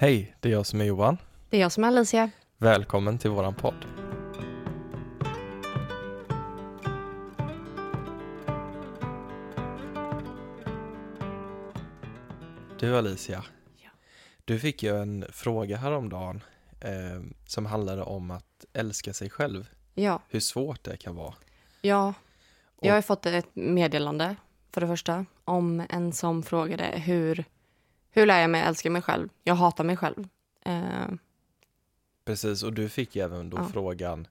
Hej, det är jag som är Johan. Det är jag som är Alicia. Välkommen till våran podd. Du Alicia, Ja. du fick ju en fråga häromdagen eh, som handlade om att älska sig själv. Ja, Hur svårt det kan vara. ja. Jag har fått ett meddelande, för det första, om en som frågade hur, hur lär jag mig älska mig själv? Jag hatar mig själv. Eh, Precis, och du fick ju även då Ja. frågan,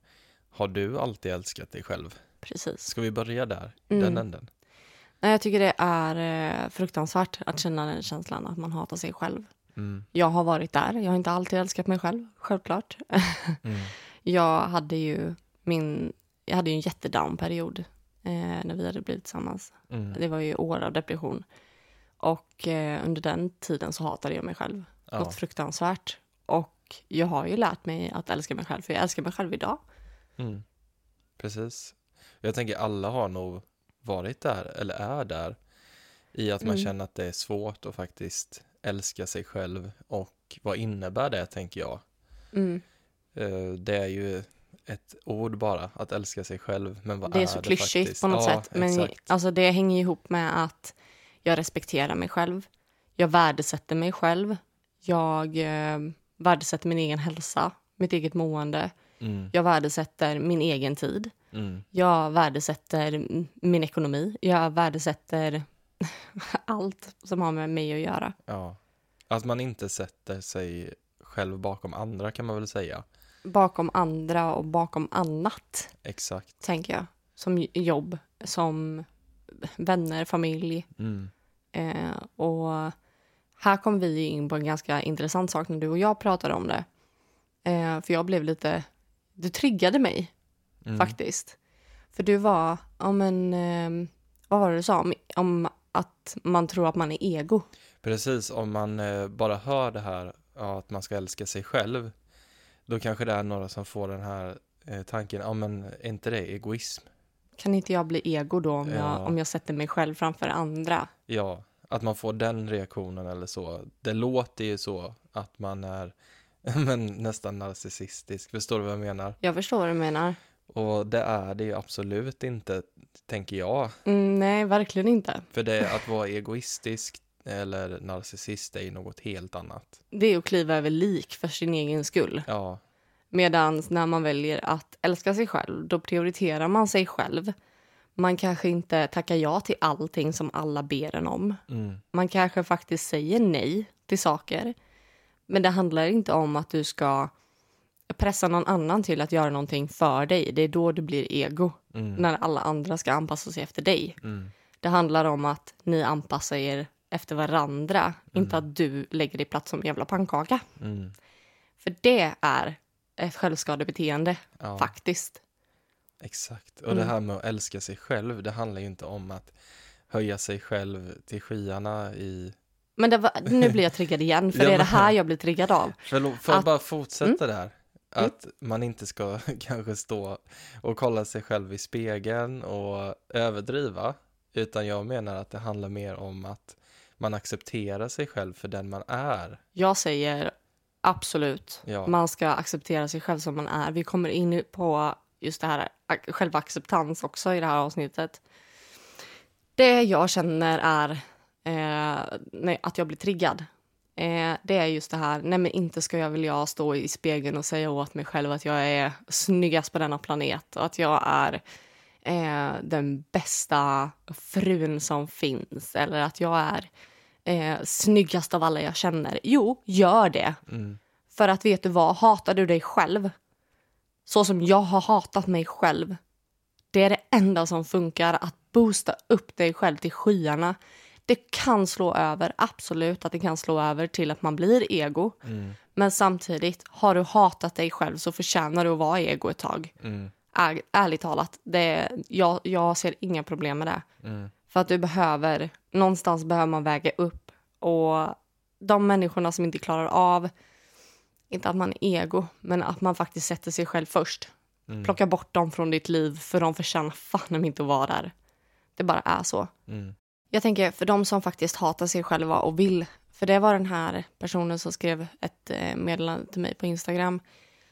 har du alltid älskat dig själv? precis. Ska vi börja där, i Mm. den änden? Nej, jag tycker det är eh, fruktansvärt att känna den känslan att man hatar sig själv. Mm. Jag har varit där. Jag har inte alltid älskat mig själv, självklart. Mm. Jag hade ju min, jag hade ju en jättedown-period eh, när vi hade blivit tillsammans. Mm. Det var ju år av depression. Och eh, under den tiden så hatade jag mig själv. Ja. Något fruktansvärt. Och jag har ju lärt mig att älska mig själv, för jag älskar mig själv idag. Mm. Precis. Jag tänker alla har nog varit där, eller är där, i att man Mm. känner att det är svårt att faktiskt älska sig själv. Och vad innebär det, tänker jag? Mm. Eh, Det är ju ett ord bara, att älska sig själv. Men vad Det är är så det klyschigt faktiskt? på något ja, sätt. Men Exakt. alltså, det hänger ihop med att jag respekterar mig själv. Jag värdesätter mig själv. Jag eh, värdesätter min egen hälsa, mitt eget mående. Mm, Jag värdesätter min egen tid. mm, Jag värdesätter min ekonomi. Jag värdesätter allt som har med mig att göra. ja. Att man inte sätter sig själv bakom andra kan man väl säga. Bakom andra och bakom annat, Exakt. tänker jag. Som jobb, som vänner, familj. Mm, Eh, och här kom vi in på en ganska intressant sak när du och jag pratade om det. Eh, för jag blev lite... Du triggade mig, mm. faktiskt. För du var... Ja, men, eh, vad var det du sa? Om, om att man tror att man är ego. Precis, om man eh, bara hör det här, ja, att man ska älska sig själv, då kanske det är några som får den här eh, tanken, ja men är inte det egoism? Kan inte jag bli ego då om, Ja. jag, om jag sätter mig själv framför andra? Ja, att man får den reaktionen eller så. Det låter ju så att man är men, nästan narcissistisk, förstår du vad jag menar? Jag förstår vad du menar. Och det är det ju absolut inte, tänker jag. Mm, nej, verkligen inte. För det att vara egoistisk eller narcissist är ju något helt annat. Det är att kliva över lik för sin egen skull. Ja, Medan när man väljer att älska sig själv, då prioriterar man sig själv. Man kanske inte tackar ja till allting som alla ber en om. mm, Man kanske faktiskt säger nej till saker. Men det handlar inte om att du ska pressa någon annan till att göra någonting för dig. Det är då det blir ego, mm, när alla andra ska anpassa sig efter dig. mm, Det handlar om att ni anpassar er efter varandra, inte att du lägger dig platt som en jävla pannkaka. mm. För det är ett självskadebeteende, Ja. faktiskt. Exakt. Och Mm. det här med att älska sig själv, det handlar ju inte om att höja sig själv till skyarna i... Men var, nu blir jag triggad igen, för Ja, det är det här jag blir triggad av. Förlåt, får jag Att- bara fortsätta där? Mm. Att man inte ska kanske stå och kolla sig själv i spegeln och överdriva. Utan jag menar att det handlar mer om att man accepterar sig själv för den man är. Jag säger absolut, Ja. man ska acceptera sig själv som man är. Vi kommer in på just det här ak- självacceptans också i det här avsnittet. Det jag känner är eh, nej, att jag blir triggad. Eh, det är just det här, nej men inte ska jag vilja stå i spegeln och säga åt mig själv att jag är snyggast på denna planet och att jag är eh, den bästa frun som finns eller att jag är eh, snyggast av alla jag känner. Jo, gör det. Mm. För att vet du vad, hatar du dig själv så som jag har hatat mig själv. Det är det enda som funkar, att boosta upp dig själv till skyarna. Det kan slå över, absolut att det kan slå över till att man blir ego. Mm. Men samtidigt, har du hatat dig själv så förtjänar du att vara ego ett tag. Mm. Är, ärligt talat, det, jag, jag ser inga problem med det. Mm. För att du behöver, någonstans behöver man väga upp. Och de människorna som inte klarar av, inte att man är ego, men att man faktiskt sätter sig själv först. Mm. Plocka bort dem från ditt liv, för de förtjänar fan inte att vara där. Det bara är så. Mm. Jag tänker för de som faktiskt hatar sig själva och vill För det var den här personen som skrev ett eh, meddelande till mig på Instagram.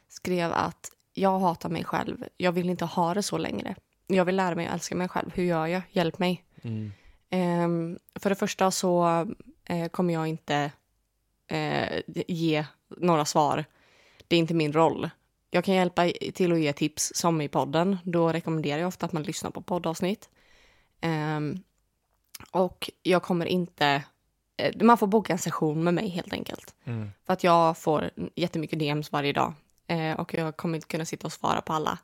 Skrev att jag hatar mig själv. Jag vill inte ha det så längre. Jag vill lära mig att älska mig själv. Hur gör jag? Hjälp mig. Mm. Ehm, för det första så eh, kommer jag inte eh, ge några svar. Det är inte min roll. Jag kan hjälpa till att ge tips som i podden. Då rekommenderar jag ofta att man lyssnar på poddavsnitt. Ehm, och jag kommer inte... eh, Man får boka en session med mig helt enkelt. Mm. För att jag får jättemycket DMs varje dag. Och jag kommer inte kunna sitta och svara på alla.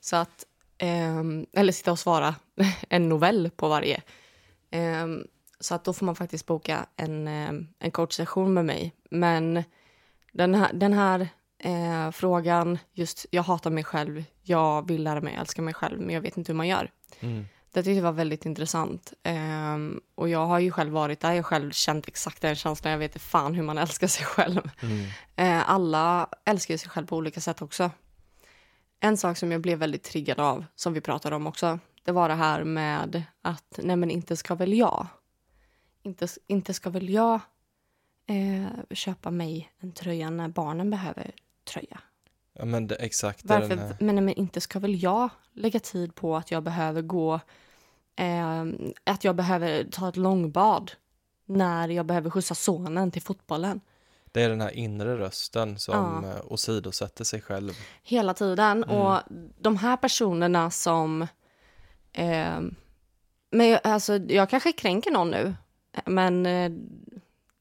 Så att... ehm, eller sitta och svara en novell på varje. Ehm, så att då får man faktiskt boka en, ehm, en coachsession med mig. Men den här, den här eh, frågan, just jag hatar mig själv, jag vill lära mig älska mig själv, men jag vet inte hur man gör. Mm. Det tyckte jag var väldigt intressant. Ehm, och jag har ju själv varit där, jag har själv känt exakt den känslan, jag vet fan hur man älskar sig själv. Mm. Eh, alla älskar ju sig själv på olika sätt också. En sak som jag blev väldigt triggad av, som vi pratade om också, det var det här med att nej men inte ska väl jag. Inte, inte ska väl jag eh, köpa mig en tröja när barnen behöver tröja. Ja, men det, exakt. Varför, här- men, nej, men inte ska väl jag lägga tid på att jag behöver gå, eh, att jag behöver ta ett långbad när jag behöver skjutsa sonen till fotbollen. Det är den här inre rösten som Ja. ja. åsidosätter sig själv. Hela tiden. Mm. Och de här personerna som... Eh, men alltså, jag kanske kränker någon nu, men eh,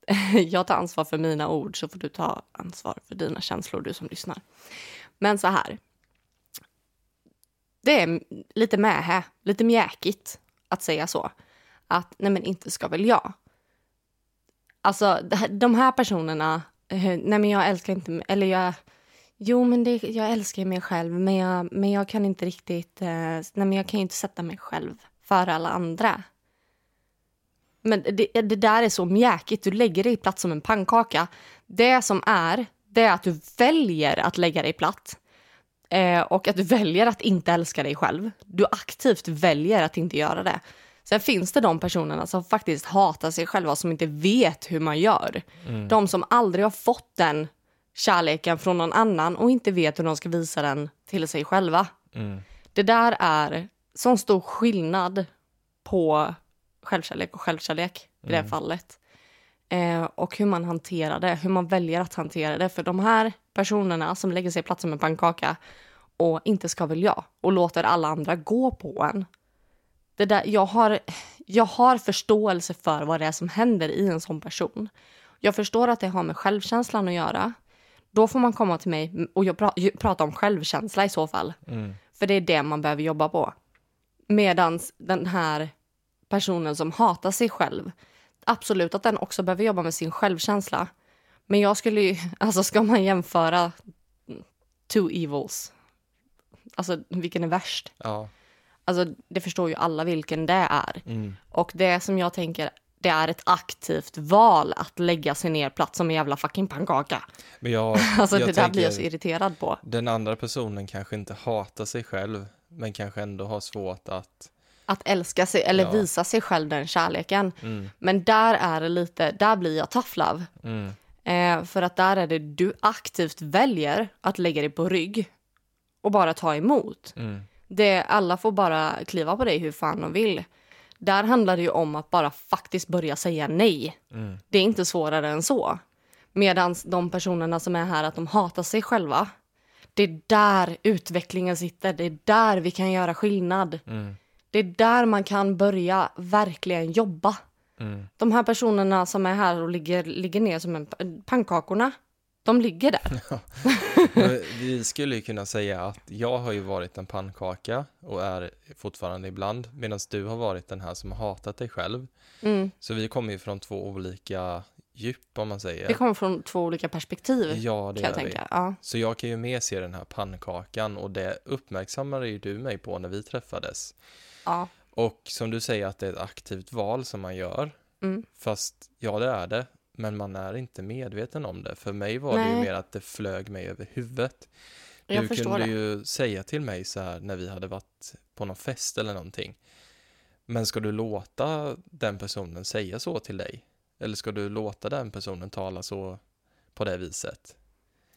jag tar ansvar för mina ord så får du ta ansvar för dina känslor, du som lyssnar. Men så här. Det är lite mähä, lite mjäkigt att säga så. Att nej men inte ska väl jag. Alltså de här personerna, eh, nej men jag älskar inte, eller jag, jo men det, jag älskar mig själv men jag, men jag kan inte riktigt, eh, nej men jag kan ju inte sätta mig själv före alla andra. Men det, eh, det där är så mjäkigt, du lägger dig platt som en pannkaka. Det som är, det är att du väljer att lägga dig platt. Eh, och att du väljer att inte älska dig själv. Du aktivt väljer att inte göra det. Sen finns det de personerna som faktiskt hatar sig själva, som inte vet hur man gör. De som aldrig har fått den kärleken från någon annan och inte vet hur de ska visa den till sig själva. Mm. Det där är sån stor skillnad på självkärlek och självkärlek i det här fallet. Eh, och hur man hanterar det, hur man väljer att hantera det. För de här personerna som lägger sig platt som en pannkaka och inte ska väl jag och låter alla andra gå på en. Det där, jag, har, jag har förståelse för vad det är som händer i en sån person. Jag förstår att det har med självkänslan att göra. Då får man komma till mig och jag pra, prata om självkänsla i så fall. Mm. För det är det man behöver jobba på. Medan den här personen som hatar sig själv, absolut att den också behöver jobba med sin självkänsla. Men jag skulle ju, alltså ska man jämföra two evils, alltså vilken är värst? Ja. Alltså det förstår ju alla vilken det är. Mm. Och det som jag tänker, det är ett aktivt val att lägga sig ner platt som en jävla fucking pannkaka. Men jag, Alltså jag det där blir jag så irriterad på. den andra personen kanske inte hatar sig själv, men kanske ändå har svårt att... Att älska sig eller Ja. visa sig själv den kärleken. Mm. Men där är det lite, där blir jag tough love. Mm. Eh, för att där är det du aktivt väljer att lägga dig på rygg och bara ta emot. Mm. Det, alla får bara kliva på dig hur fan de vill. Där handlar det ju om att bara faktiskt börja säga nej. Mm. Det är inte svårare än så. Medan de personerna som är här att de hatar sig själva. Det är där utvecklingen sitter. Det är där vi kan göra skillnad. Mm. Det är där man kan börja verkligen jobba. Mm. De här personerna som är här och ligger, ligger ner som en pannkakorna, de ligger där. Vi skulle ju kunna säga att jag har ju varit en pannkaka och är fortfarande ibland, medan du har varit den här som har hatat dig själv. Mm. Så vi kommer ju från två olika djup om man säger. Det kommer från två olika perspektiv, Ja, det kan jag vi. tänka. Ja. Så jag kan ju mer se den här pannkakan och det uppmärksammade ju du mig på när vi träffades. Ja. Och som du säger att det är ett aktivt val som man gör. Mm. Fast ja, det är det. Men man är inte medveten om det. För mig var det ju Nej. mer att det flög mig över huvudet. Jag du förstår kunde det. ju säga till mig så här när vi hade varit på någon fest eller någonting. Men ska du låta den personen säga så till dig? Eller ska du låta den personen tala så på det viset?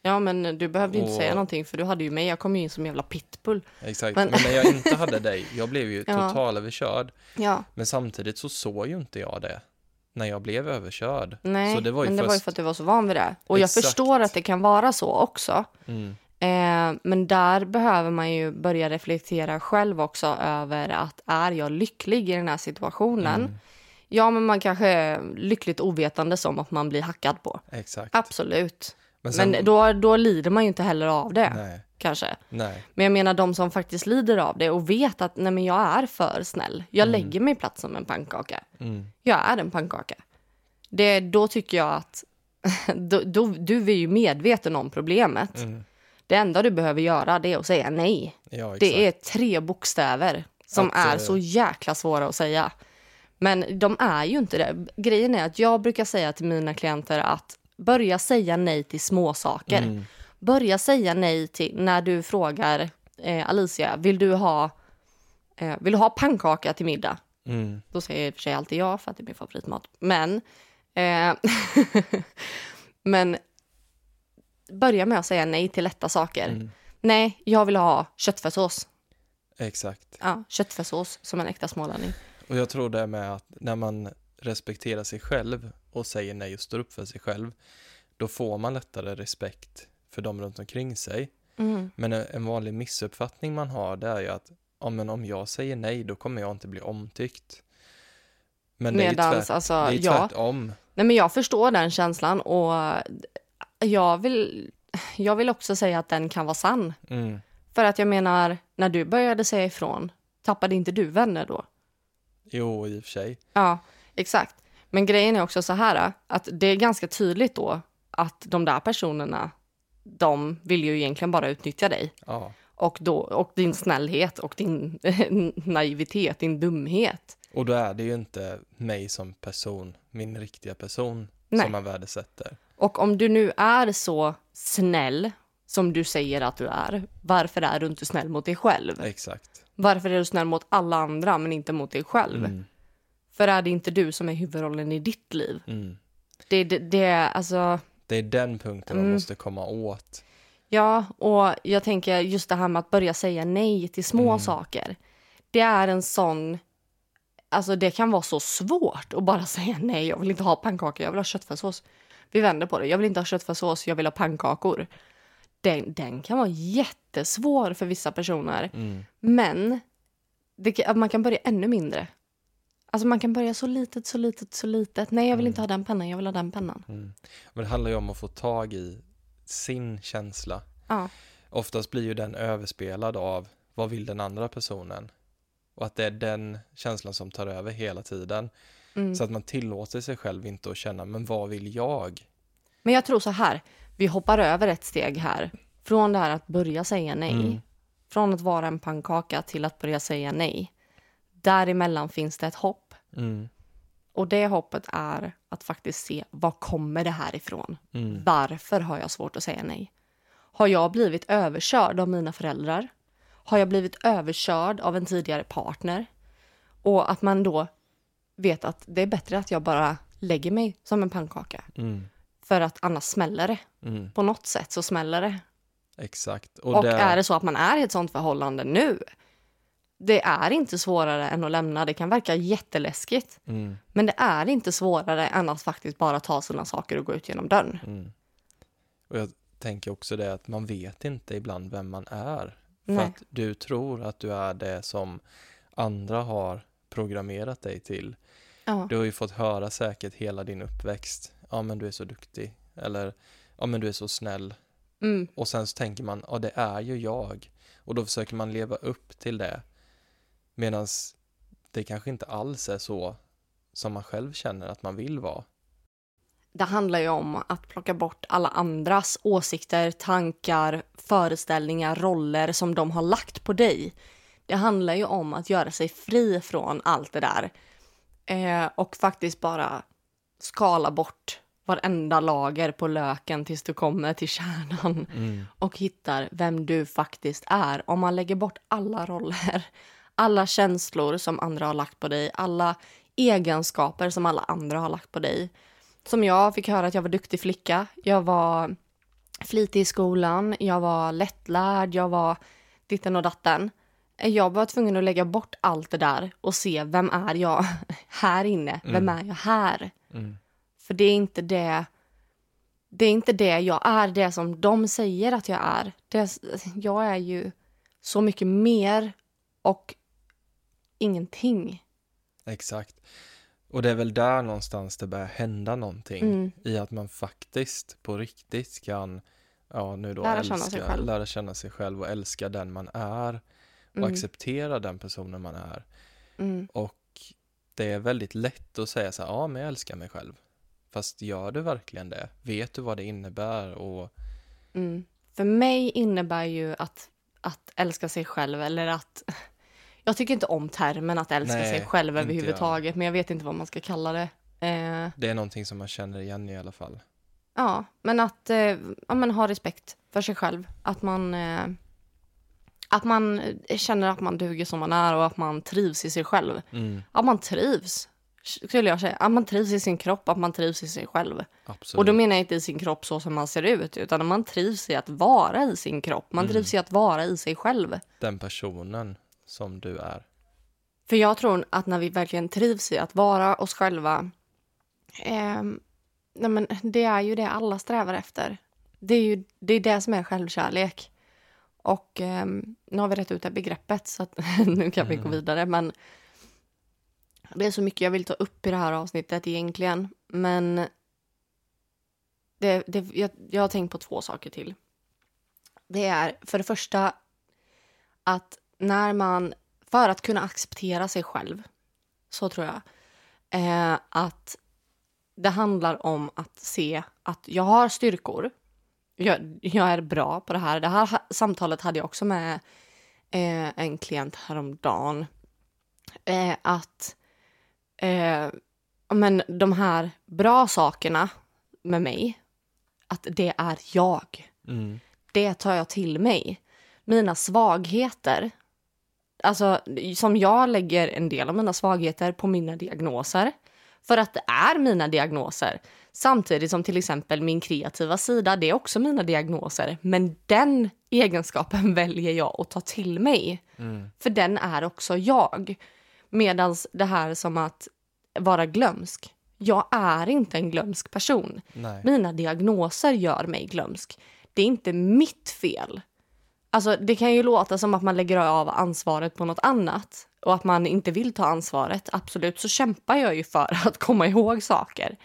Ja, men du behövde ju inte Och- säga någonting för du hade ju mig. Jag kom ju in som jävla pitbull. Exakt, Men- men, när jag inte hade dig, jag blev ju Ja. totalöverkörd. Ja, Men samtidigt så såg ju inte jag det när jag blev överkörd. nej, Så det var ju men det var ju först- för att du var så van vid det. Och jag Exakt. förstår att det kan vara så också. Mm. Eh, men där behöver man ju börja reflektera själv också över att är jag lycklig i den här situationen? Mm. Ja, men man kanske är lyckligt ovetande som att man blir hackad på. Exakt. Absolut. Men, sen, Men då, då lider man ju inte heller av det, Nej, kanske. nej. Men jag menar de som faktiskt lider av det och vet att nej, men jag är för snäll. Jag lägger mig platt som en pannkaka. Mm. Jag är en pannkaka. Det, då tycker jag att då, då, du är ju medveten om problemet. Mm. Det enda du behöver göra det är att säga nej. Ja. Det är tre bokstäver som Att, är eh, så jäkla svåra att säga. Men de är ju inte det. Grejen är att jag brukar säga till mina klienter att börja säga nej till små saker. Mm. Börja säga nej till när du frågar eh, Alicia, vill du ha eh, vill du ha pannkaka till middag? Mm. Då säger jag i och för sig alltid ja för att det är min favoritmat. Men, eh, men börja med att säga nej till lätta saker. Mm. Nej, jag vill ha köttfärssås. Exakt. Ja, köttfärssås som en äkta smålänning. Och jag tror det med att när man respekterar sig själv och säger nej och står upp för sig själv, då får man lättare respekt för dem runt omkring sig. Mm. Men en vanlig missuppfattning man har det är ju att ja, men om jag säger nej då kommer jag inte bli omtyckt. Men det är ju Medans, tvärt, alltså, det är ja. tvärtom. Nej, men jag förstår den känslan och jag vill, jag vill också säga att den kan vara sann. Mm. För att jag menar, när du började säga ifrån, tappade inte du vänner då? Jo, i och för sig. Ja, exakt. Men grejen är också så här att det är ganska tydligt då att de där personerna, de vill ju egentligen bara utnyttja dig. Ja, Och, då, och din snällhet och din naivitet, din dumhet. och då är det ju inte mig som person, min riktiga person, Nej. som man värdesätter. Och om du nu är så snäll som du säger att du är, varför är du inte snäll mot dig själv? Exakt. Varför är du snäll mot alla andra men inte mot dig själv? Mm. För är det inte du som är huvudrollen i ditt liv? Mm. Det, det, det är alltså... Det är den punkten man Mm. måste komma åt. Ja, och jag tänker just det här med att börja säga nej till små Mm. saker. Det är en sån... Alltså det kan vara så svårt att bara säga nej, jag vill inte ha pannkakor, jag vill ha köttfärssås. Vi vänder på det, jag vill inte ha köttfärssås, jag vill ha pannkakor. Den, den kan vara jättesvår för vissa personer. Mm. Men det, man kan börja ännu mindre. Alltså man kan börja så litet, så litet, så litet. Nej, jag vill inte ha den pennan, jag vill ha den pennan. Mm. Men det handlar ju om att få tag i sin känsla. Ja. Oftast blir ju den överspelad av vad vill den andra personen? Och att det är den känslan som tar över hela tiden. Mm. Så att man tillåter sig själv inte att känna, men vad vill jag? Men jag tror så här, vi hoppar över ett steg här. Från det här att börja säga nej. Mm. Från att vara en pannkaka till att börja säga nej. Däremellan finns det ett hopp. Mm. Och det hoppet är att faktiskt se, var kommer det här ifrån? Mm. Varför har jag svårt att säga nej? Har jag blivit överkörd av mina föräldrar? Har jag blivit överkörd av en tidigare partner? Och att man då vet att det är bättre att jag bara lägger mig som en pannkaka. Mm. För att annars smäller det. Mm. På något sätt så smäller det. Exakt. Och, det- är det så att man är i ett sånt förhållande nu, det är inte svårare än att lämna. Det kan verka jätteläskigt, Mm. men det är inte svårare än att faktiskt bara ta sina saker och gå ut genom dörren. Mm. Och jag tänker också det att man vet inte ibland vem man är. För Nej. att du tror att du är det som andra har programmerat dig till. Ja. Du har ju fått höra säkert hela din uppväxt. Ja, men du är så duktig. Eller, ja, men du är så snäll. Mm. Och sen så tänker man, ja, det är ju jag. Och då försöker man leva upp till det. Medan det kanske inte alls är så som man själv känner att man vill vara. Det handlar ju om att plocka bort alla andras åsikter, tankar, föreställningar, roller som de har lagt på dig. Det handlar ju om att göra sig fri från allt det där. Eh, och faktiskt bara skala bort varenda lager på löken tills du kommer till kärnan Mm. och hittar vem du faktiskt är. Om man lägger bort alla roller, alla känslor som andra har lagt på dig, alla egenskaper som alla andra har lagt på dig. som jag fick höra att jag var duktig flicka. Jag var flitig i skolan, jag var lättlärd, jag var ditten och datten. Jag var tvungen att lägga bort allt det där och se vem är jag här inne? Vem är jag här? Mm. För det är inte det. Det är inte det jag är, det som de säger att jag är. Det, jag är ju så mycket mer och ingenting. Exakt. Och det är väl där någonstans det börjar hända någonting. Mm. I att man faktiskt på riktigt kan, ja nu då Lära känna älska, sig själv. lära känna sig själv och älska den man är. Och Mm. acceptera den personen man är. Mm. Och det är väldigt lätt att säga så här, ja men jag älskar mig själv. Fast gör du verkligen det? Vet du vad det innebär? Och Mm. För mig innebär ju att, att älska sig själv eller att... Jag tycker inte om termen att älska Nej, sig själv inte jag. överhuvudtaget, men jag vet inte vad man ska kalla det. Eh, det är någonting som man känner igen i alla fall. ja, men att eh, ja, men ha respekt för sig själv. Att man, eh, att man känner att man duger som man är och att man trivs i sig själv. Mm, Att man trivs, skulle jag säga. Att man trivs i sin kropp, att man trivs i sig själv. absolut. Och då menar jag inte i sin kropp så som man ser ut, utan man trivs i att vara i sin kropp. Man Mm. trivs i att vara i sig själv. Den personen som du är. För jag tror att när vi verkligen trivs i att vara oss själva, ehm, nej men det är ju det alla strävar efter. Det är ju det, är det som är självkärlek. Och ehm, nu har vi rätt ut det begreppet så att nu kan vi gå Mm. vidare. Men det är så mycket jag vill ta upp i det här avsnittet egentligen. Men det, det, jag, jag har tänkt på två saker till. Det är för det första att när man, för att kunna acceptera sig själv, så tror jag, eh, att det handlar om att se att jag har styrkor. Jag, jag är bra på det här. Det här samtalet hade jag också med eh, en klient häromdagen. Eh, att eh, men de här bra sakerna med mig, att det är jag Mm, det tar jag till mig. Mina svagheter, alltså som jag lägger en del av mina svagheter på mina diagnoser. För att det är mina diagnoser. Samtidigt som till exempel min kreativa sida, det är också mina diagnoser. Men den egenskapen väljer jag att ta till mig. mm, För den är också jag. Medan det här som att vara glömsk. Jag är inte en glömsk person. nej. Mina diagnoser gör mig glömsk. Det är inte mitt fel. Alltså, det kan ju låta som att man lägger av ansvaret på något annat och att man inte vill ta ansvaret. Absolut, så kämpar jag ju för att komma ihåg saker.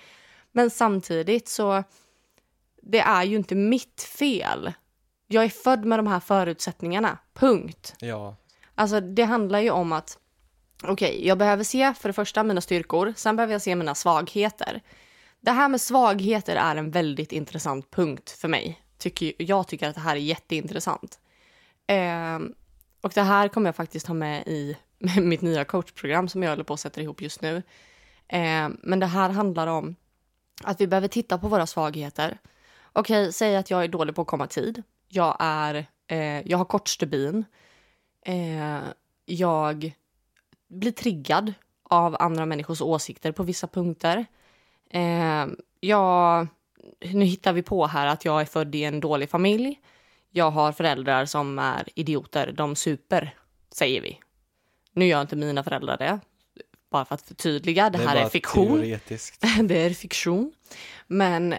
Men samtidigt så, det är ju inte mitt fel. Jag är född med de här förutsättningarna, punkt. Ja, Alltså det handlar ju om att okej, jag behöver se för det första mina styrkor, sen behöver jag se mina svagheter. Det här med svagheter är en väldigt intressant punkt för mig. Tycker, jag tycker att det här är jätteintressant. Eh, och det här kommer jag faktiskt ha med i mitt nya coachprogram som jag håller på att sätta ihop just nu. Eh, men det här handlar om att vi behöver titta på våra svagheter. Okej, säg att jag är dålig på att komma i tid. Jag, är, eh, jag har kort stubin. Eh, jag blir triggad av andra människors åsikter på vissa punkter. Eh, jag, nu hittar vi på här att jag är född i en dålig familj. Jag har föräldrar som är idioter, de super, säger vi. Nu gör inte mina föräldrar det, bara för att förtydliga. Det, här är bara fiktion. det är fiktion. Men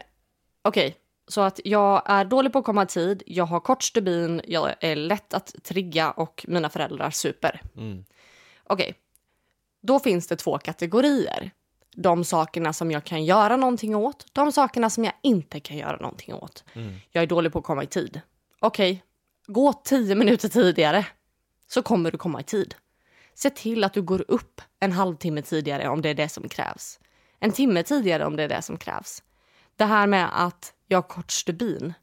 okej, så att jag är dålig på att komma i tid, jag har kort stubin, jag är lätt att trigga och mina föräldrar super. Mm, Okej, då finns det två kategorier. De sakerna som jag kan göra någonting åt, de sakerna som jag inte kan göra någonting åt. mm, Jag är dålig på att komma i tid. Okej, gå tio minuter tidigare så kommer du komma i tid. Se till att du går upp en halvtimme tidigare om det är det som krävs. En timme tidigare om det är det som krävs. Det här med att jag har kort stubin.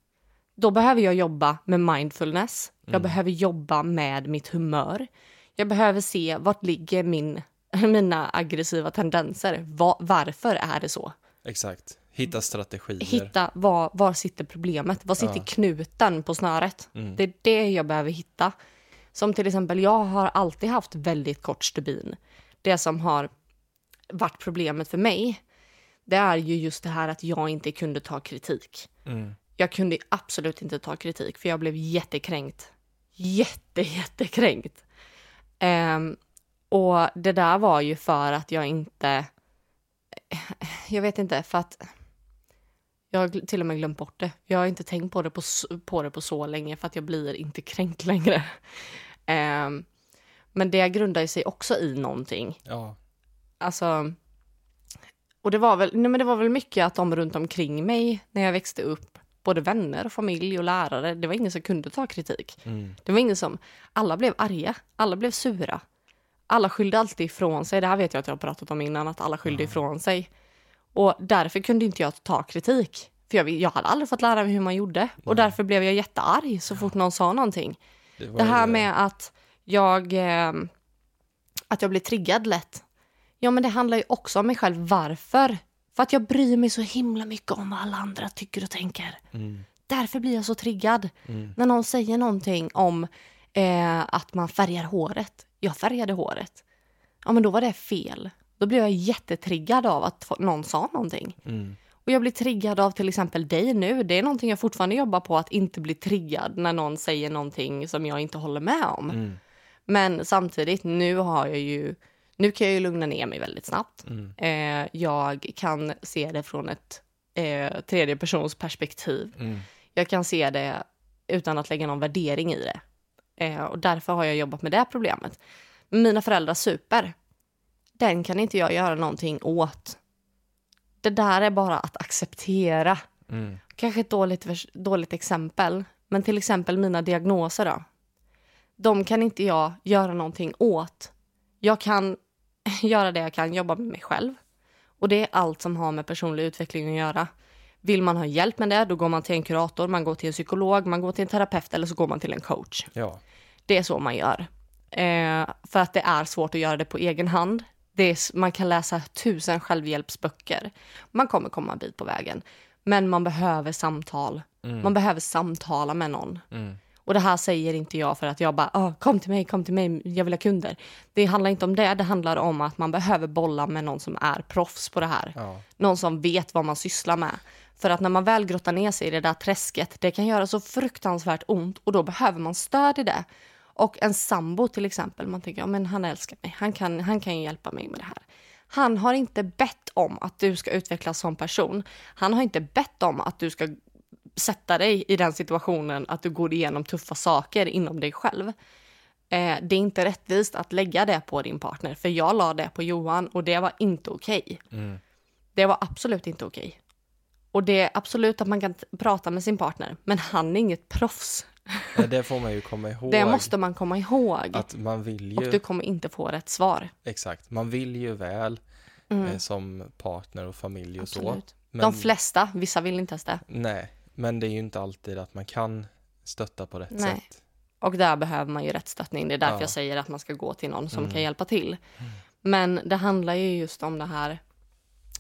Då behöver jag jobba med mindfulness. Jag behöver jobba med mitt humör. Jag behöver se vart ligger min, mina aggressiva tendenser. Va, varför är det så? exakt. Hitta strategier. hitta var, var sitter problemet, var sitter Ja. knuten på snöret. Mm. Det är det jag behöver hitta. Som till exempel, jag har alltid haft väldigt kort stubin. Det som har varit problemet för mig, det är ju just det här att jag inte kunde ta kritik. Mm. Jag kunde absolut inte ta kritik för jag blev jättekränkt. Jätte, jättekränkt. Ehm, och det där var ju för att jag inte... Jag vet inte, för att... Jag har till och med glömt bort det. Jag har inte tänkt på det på, på, det på så länge för att jag blir inte kränkt längre. Ehm, men det grundar sig också i någonting. Ja. Alltså, och det var, väl, nej men det var väl mycket att de runt omkring mig när jag växte upp, både vänner, familj och lärare, det var ingen som kunde ta kritik. Mm. Det var ingen som, alla blev arga, alla blev sura. Alla skyllde alltid ifrån sig, det här vet jag att jag har pratat om innan, att alla skyllde ifrån sig. Och därför kunde inte jag ta kritik. För jag, jag hade aldrig fått lära mig hur man gjorde. Och därför blev jag jättearg så fort någon sa någonting. Det, Det här ju- med att jag, eh, att jag blir triggad lätt. Ja, men det handlar ju också om mig själv. Varför? För att jag bryr mig så himla mycket om vad alla andra tycker och tänker. Mm. Därför blir jag så triggad. Mm. När någon säger någonting om eh, att man färgar håret. Jag färgade håret. Ja, men då var det fel. Då blev jag jättetriggad av att någon sa någonting. Mm. Och jag blir triggad av till exempel dig nu. Det är någonting jag fortfarande jobbar på, att inte bli triggad när någon säger någonting som jag inte håller med om. Mm. Men samtidigt, nu har jag ju, nu kan jag ju lugna ner mig väldigt snabbt. Mm. Eh, jag kan se det från ett eh, tredje persons perspektiv. Mm. Jag kan se det utan att lägga någon värdering i det. Eh, och därför har jag jobbat med det problemet. Mina föräldrar super. Den kan inte jag göra någonting åt. Det där är bara att acceptera. Mm. Kanske ett dåligt, dåligt exempel, men till exempel mina diagnoser då. De kan inte jag göra någonting åt. Jag kan göra det jag kan, jobba med mig själv. Och det är allt som har med personlig utveckling att göra. Vill man ha hjälp med det, då går man till en kurator, man går till en psykolog, man går till en terapeut eller så går man till en coach. Ja. Det är så man gör. Eh, för att det är svårt att göra det på egen hand. Är, man kan läsa tusen självhjälpsböcker. Man kommer komma en bit på vägen. Men man behöver samtal. Mm. Man behöver samtala med någon. Mm. Och det här säger inte jag för att jag bara, "Ah, kom till mig, kom till mig, jag vill ha kunder. Det handlar inte om det, det handlar om att man behöver bolla med någon som är proffs på det här. Ja. Någon som vet vad man sysslar med. För att när man väl grottar ner sig i det där träsket, det kan göra så fruktansvärt ont och då behöver man stöd i det. Och en sambo till exempel, man tänker, ja men han älskar mig, han kan, han kan ju hjälpa mig med det här. Han har inte bett om att du ska utvecklas som person. Han har inte bett om att du ska sätta dig i den situationen att du går igenom tuffa saker inom dig själv. Eh, det är inte rättvist att lägga det på din partner, för jag la det på Johan och det var inte okej. Mm. Det var absolut inte okej. Och det är absolut att man kan prata med sin partner, men han är inget proffs. Det får man ju komma ihåg. Det måste man komma ihåg. Att man vill Och ju, du kommer inte få rätt svar. exakt, man vill ju väl Mm. eh, som partner och familj och så. Absolut. Men, De flesta, vissa vill inte ens det. nej, men det är ju inte alltid att man kan stötta på rätt Nej. sätt. Och där behöver man ju rätt stöttning. Det är därför Ja. jag säger att man ska gå till någon som Mm. kan hjälpa till. Men det handlar ju just om det här.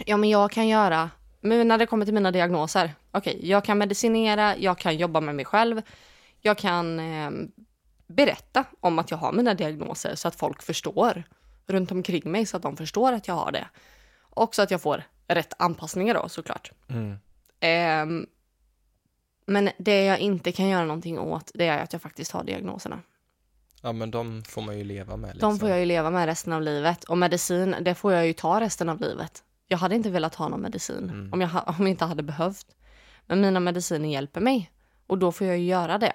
Ja, men jag kan göra, men när det kommer till mina diagnoser. Okej, jag kan medicinera, jag kan jobba med mig själv. Jag kan eh, berätta om att jag har mina diagnoser så att folk förstår runt omkring mig så att de förstår att jag har det. Och så att jag får rätt anpassningar då såklart. Mm. Ehm, men det jag inte kan göra någonting åt, det är att jag faktiskt har diagnoserna. Ja, men de får man ju leva med. Liksom. De får jag ju leva med resten av livet. Och medicin, det får jag ju ta resten av livet. Jag hade inte velat ha någon medicin Mm. om, jag, om jag inte hade behövt. Men mina mediciner hjälper mig och då får jag ju göra det.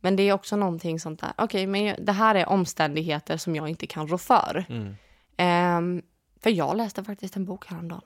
Men det är också någonting sånt där. Okej, men jag- det här är omständigheter som jag inte kan rå för. Mm. Ehm, för jag läste faktiskt en bok häromdagen.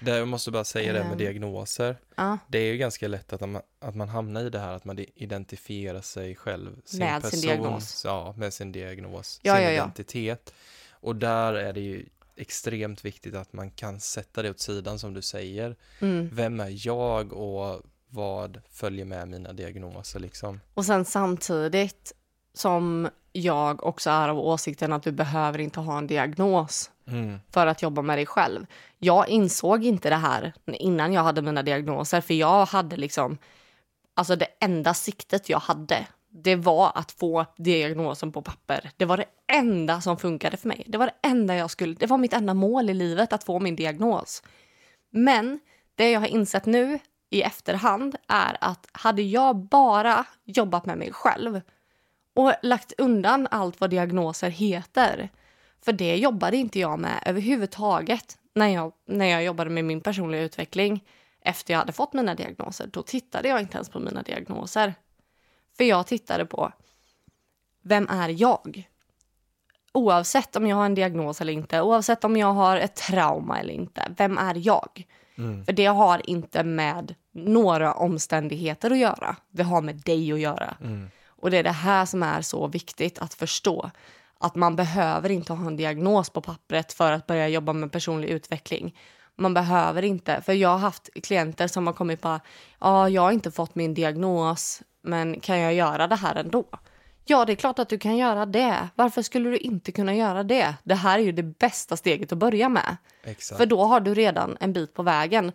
Det, jag måste bara säga det med Ehm. diagnoser. Ja, Det är ju ganska lätt att man, att man hamnar i det här att man identifierar sig själv, sin Med sin person, diagnos. Ja, med sin diagnos, Ja, sin ja. identitet. Och där är det ju extremt viktigt att man kan sätta det åt sidan som du säger. mm. Vem är jag och vad följer med mina diagnoser liksom? Och sen samtidigt som jag också är av åsikten att du behöver inte ha en diagnos Mm, för att jobba med dig själv. Jag insåg inte det här innan jag hade mina diagnoser, för jag hade liksom, alltså det enda siktet jag hade, det var att få diagnosen på papper. Det var det enda som funkade för mig. Det var det enda jag skulle, det var mitt enda mål i livet, att få min diagnos. Men det jag har insett nu i efterhand är att hade jag bara jobbat med mig själv och lagt undan allt vad diagnoser heter, för det jobbade inte jag med överhuvudtaget när jag, när jag jobbade med min personliga utveckling efter jag hade fått mina diagnoser. Då tittade jag inte ens på mina diagnoser. För jag tittade på vem är jag? Oavsett om jag har en diagnos eller inte, oavsett om jag har ett trauma eller inte. Vem är jag? Mm. För det har inte med några omständigheter att göra. Det har med dig att göra. Mm. Och det är det här som är så viktigt att förstå. Att man behöver inte ha en diagnos på pappret för att börja jobba med personlig utveckling. Man behöver inte, för jag har haft klienter som har kommit på ja, jag har inte fått min diagnos, men kan jag göra det här ändå? Ja, det är klart att du kan göra det. Varför skulle du inte kunna göra det? Det här är ju det bästa steget att börja med. Exakt. För då har du redan en bit på vägen.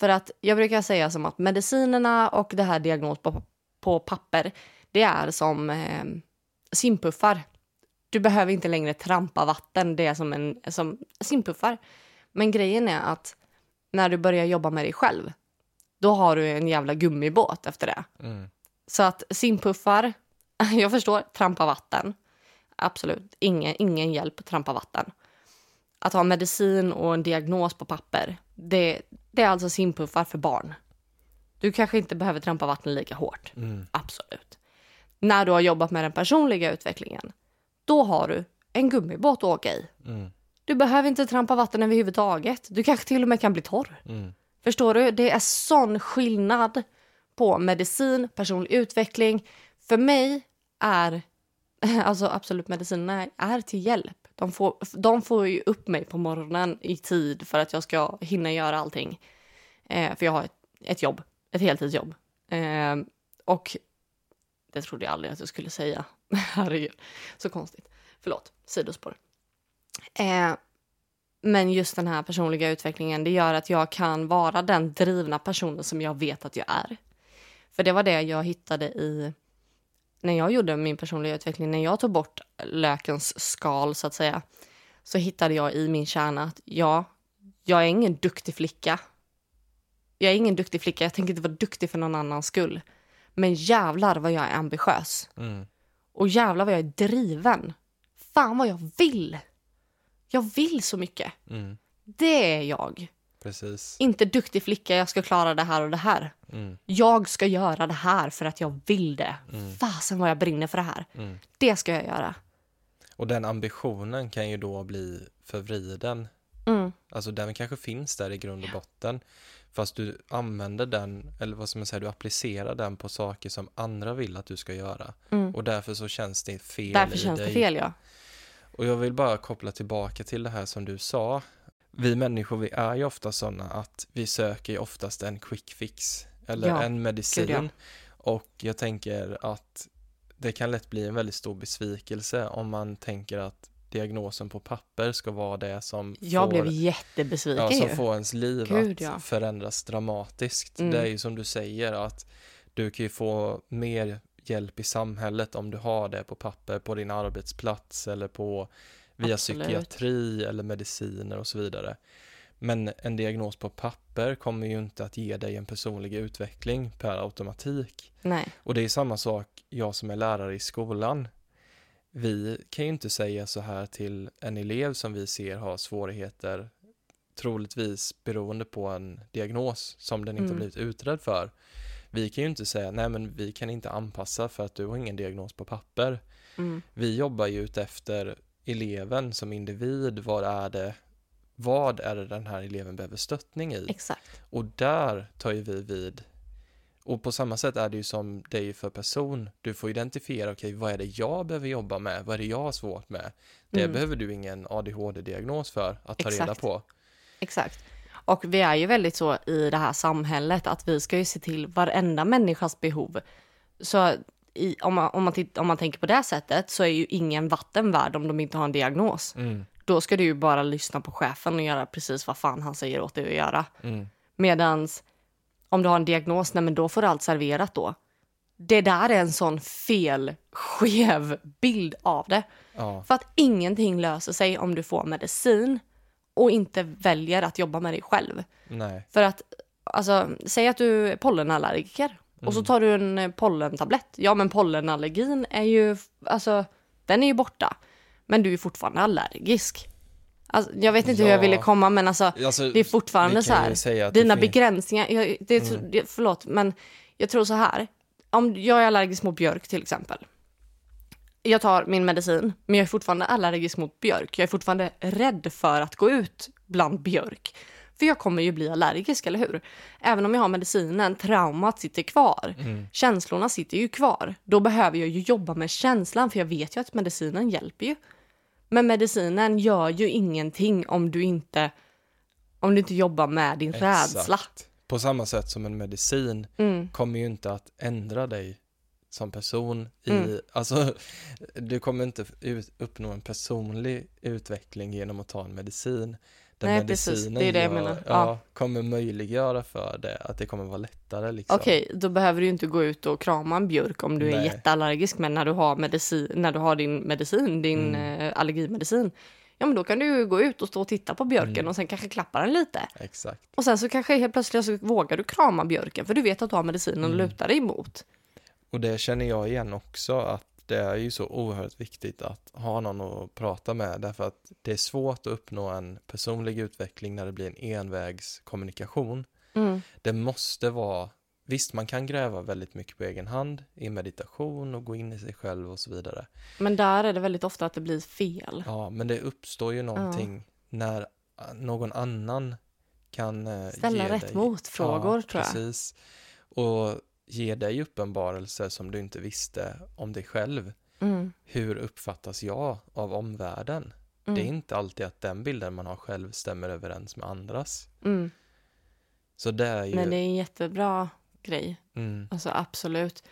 För att jag brukar säga som att medicinerna och det här diagnos på, på papper, det är som eh, simpuffar. Du behöver inte längre trampa vatten, det är som, en, som simpuffar. Men grejen är att när du börjar jobba med dig själv, då har du en jävla gummibåt efter det. Mm. Så att simpuffar, jag förstår, trampa vatten. Absolut, ingen, ingen hjälp, trampa vatten. Att ha medicin och en diagnos på papper, det, det är alltså simpuffar för barn. Du kanske inte behöver trampa vatten lika hårt, Mm. absolut. När du har jobbat med den personliga utvecklingen, då har du en gummibåt att åka i. Mm. Du behöver inte trampa vatten överhuvudtaget. Du kanske till och med kan bli torr. Mm. Förstår du? Det är sån skillnad på medicin, personlig utveckling. För mig är alltså absolut medicinerna är till hjälp. De får, de får ju upp mig på morgonen i tid för att jag ska hinna göra allting. Eh, för jag har ett, ett jobb, ett heltidsjobb. Eh, och det trodde jag aldrig att jag skulle säga. Herregud, så konstigt. Förlåt, sidospår. Eh, men just den här personliga utvecklingen, det gör att jag kan vara den drivna personen som jag vet att jag är. För det var det jag hittade i när jag gjorde min personliga utveckling, när jag tog bort lökens skal så att säga, så hittade jag i min kärna att ja, jag är ingen duktig flicka. Jag är ingen duktig flicka, jag tänker inte vara duktig för någon annans skull. Men jävlar vad jag är ambitiös. Mm. Och jävlar vad jag är driven. Fan vad jag vill. Jag vill så mycket. Mm. Det är jag. Precis. Inte duktig flicka, jag ska klara det här och det här. Mm. Jag ska göra det här för att jag vill det. Mm. Fasen vad jag brinner för det här. Mm. Det ska jag göra. Och den ambitionen kan ju då bli förvriden. Mm. Alltså den kanske finns där i grund och botten. Fast du använder den, eller vad ska man säga, du applicerar den på saker som andra vill att du ska göra. Mm. Och därför så känns det fel Därför i känns dig. det fel, ja. Och jag vill bara koppla tillbaka till det här som du sa. Vi människor, vi är ju ofta sådana att vi söker ju oftast en quick fix eller Ja, en medicin. gud, ja. Och jag tänker att det kan lätt bli en väldigt stor besvikelse om man tänker att diagnosen på papper ska vara det som Jag får, blev jättebesviken ja, som ju. får ens liv Gud, att ja. förändras dramatiskt. Mm. Det är ju som du säger att du kan ju få mer hjälp i samhället om du har det på papper på din arbetsplats eller på via Absolut. psykiatri eller mediciner och så vidare. Men en diagnos på papper kommer ju inte att ge dig en personlig utveckling per automatik. Nej. Och det är samma sak, jag som är lärare i skolan. Vi kan ju inte säga så här till en elev som vi ser har svårigheter, troligtvis beroende på en diagnos som den inte Mm. blivit utredd för. Vi kan ju inte säga, nej men vi kan inte anpassa för att du har ingen diagnos på papper. Mm. Vi jobbar ju efter eleven som individ, vad är det, vad är det den här eleven behöver stöttning i? Exakt. Och där tar ju vi vid. Och på samma sätt är det ju som dig för person. Du får identifiera, okej, vad är det jag behöver jobba med? Vad är det jag har svårt med? Det Mm. behöver du ingen ADHD-diagnos för att ta reda Exakt. på. Exakt. Och vi är ju väldigt så i det här samhället att vi ska ju se till varenda människas behov. Så i, om, man, om, man titt, om man tänker på det sättet så är ju ingen vatten värd om de inte har en diagnos. Mm, Då ska du ju bara lyssna på chefen och göra precis vad fan han säger åt dig att göra. mm, Medans om du har en diagnos, nej men då får du allt serverat då. Det där är en sån fel, skev bild av det. ja, För att ingenting löser sig om du får medicin och inte väljer att jobba med dig själv. Nej. För att, alltså, säg att du är pollenallergiker och så tar du en eh, pollentablett. Ja, men pollenallergin är ju, alltså, den är ju borta. Men du är fortfarande allergisk. Alltså, jag vet inte hur jag Ja. ville komma, men alltså, Alltså, det är fortfarande så här. Dina begränsningar, jag, det Mm. det, förlåt, men jag tror så här. Om jag är allergisk mot björk till exempel. Jag tar min medicin, men jag är fortfarande allergisk mot björk. Jag är fortfarande rädd för att gå ut bland björk. För jag kommer ju bli allergisk, eller hur? Även om jag har medicinen, traumat sitter kvar. Mm. Känslorna sitter ju kvar. Då behöver jag ju jobba med känslan, för jag vet ju att medicinen hjälper ju. Men medicinen gör ju ingenting om du inte, om du inte jobbar med din Exakt. rädsla. På samma sätt som en medicin Mm. kommer ju inte att ändra dig som person i, Mm. alltså du kommer inte ut, uppnå en personlig utveckling genom att ta en medicin. Den Nej, precis. medicinen Det är det jag gör- menar. Ja, kommer möjliggöra för det, att det kommer vara lättare liksom. Okej, då behöver du inte gå ut och krama en björk om du är Nej. jätteallergisk. Men när du har, medicin, när du har din medicin, din Mm. eh, allergimedicin, ja men då kan du gå ut och stå och titta på björken Mm. och sen kanske klappa den lite. Exakt. Och sen så kanske helt plötsligt så vågar du krama björken för du vet att du har medicinen att Mm. luta dig emot. Och det känner jag igen också att det är ju så oerhört viktigt att ha någon att prata med därför att det är svårt att uppnå en personlig utveckling när det blir en envägskommunikation. Mm. Det måste vara, visst man kan gräva väldigt mycket på egen hand i meditation och gå in i sig själv och så vidare. Men där är det väldigt ofta att det blir fel. Ja, men det uppstår ju någonting när ah, någon annan kan eh, Ställa rätt dig, motfrågor ja, tror jag. Precis. Och ge dig uppenbarelser som du inte visste om dig själv. Mm. Hur uppfattas jag av omvärlden? Mm. Det är inte alltid att den bilden man har själv stämmer överens med andras. Mm. Så det är ju... Men det är en jättebra grej. mm, Alltså absolut.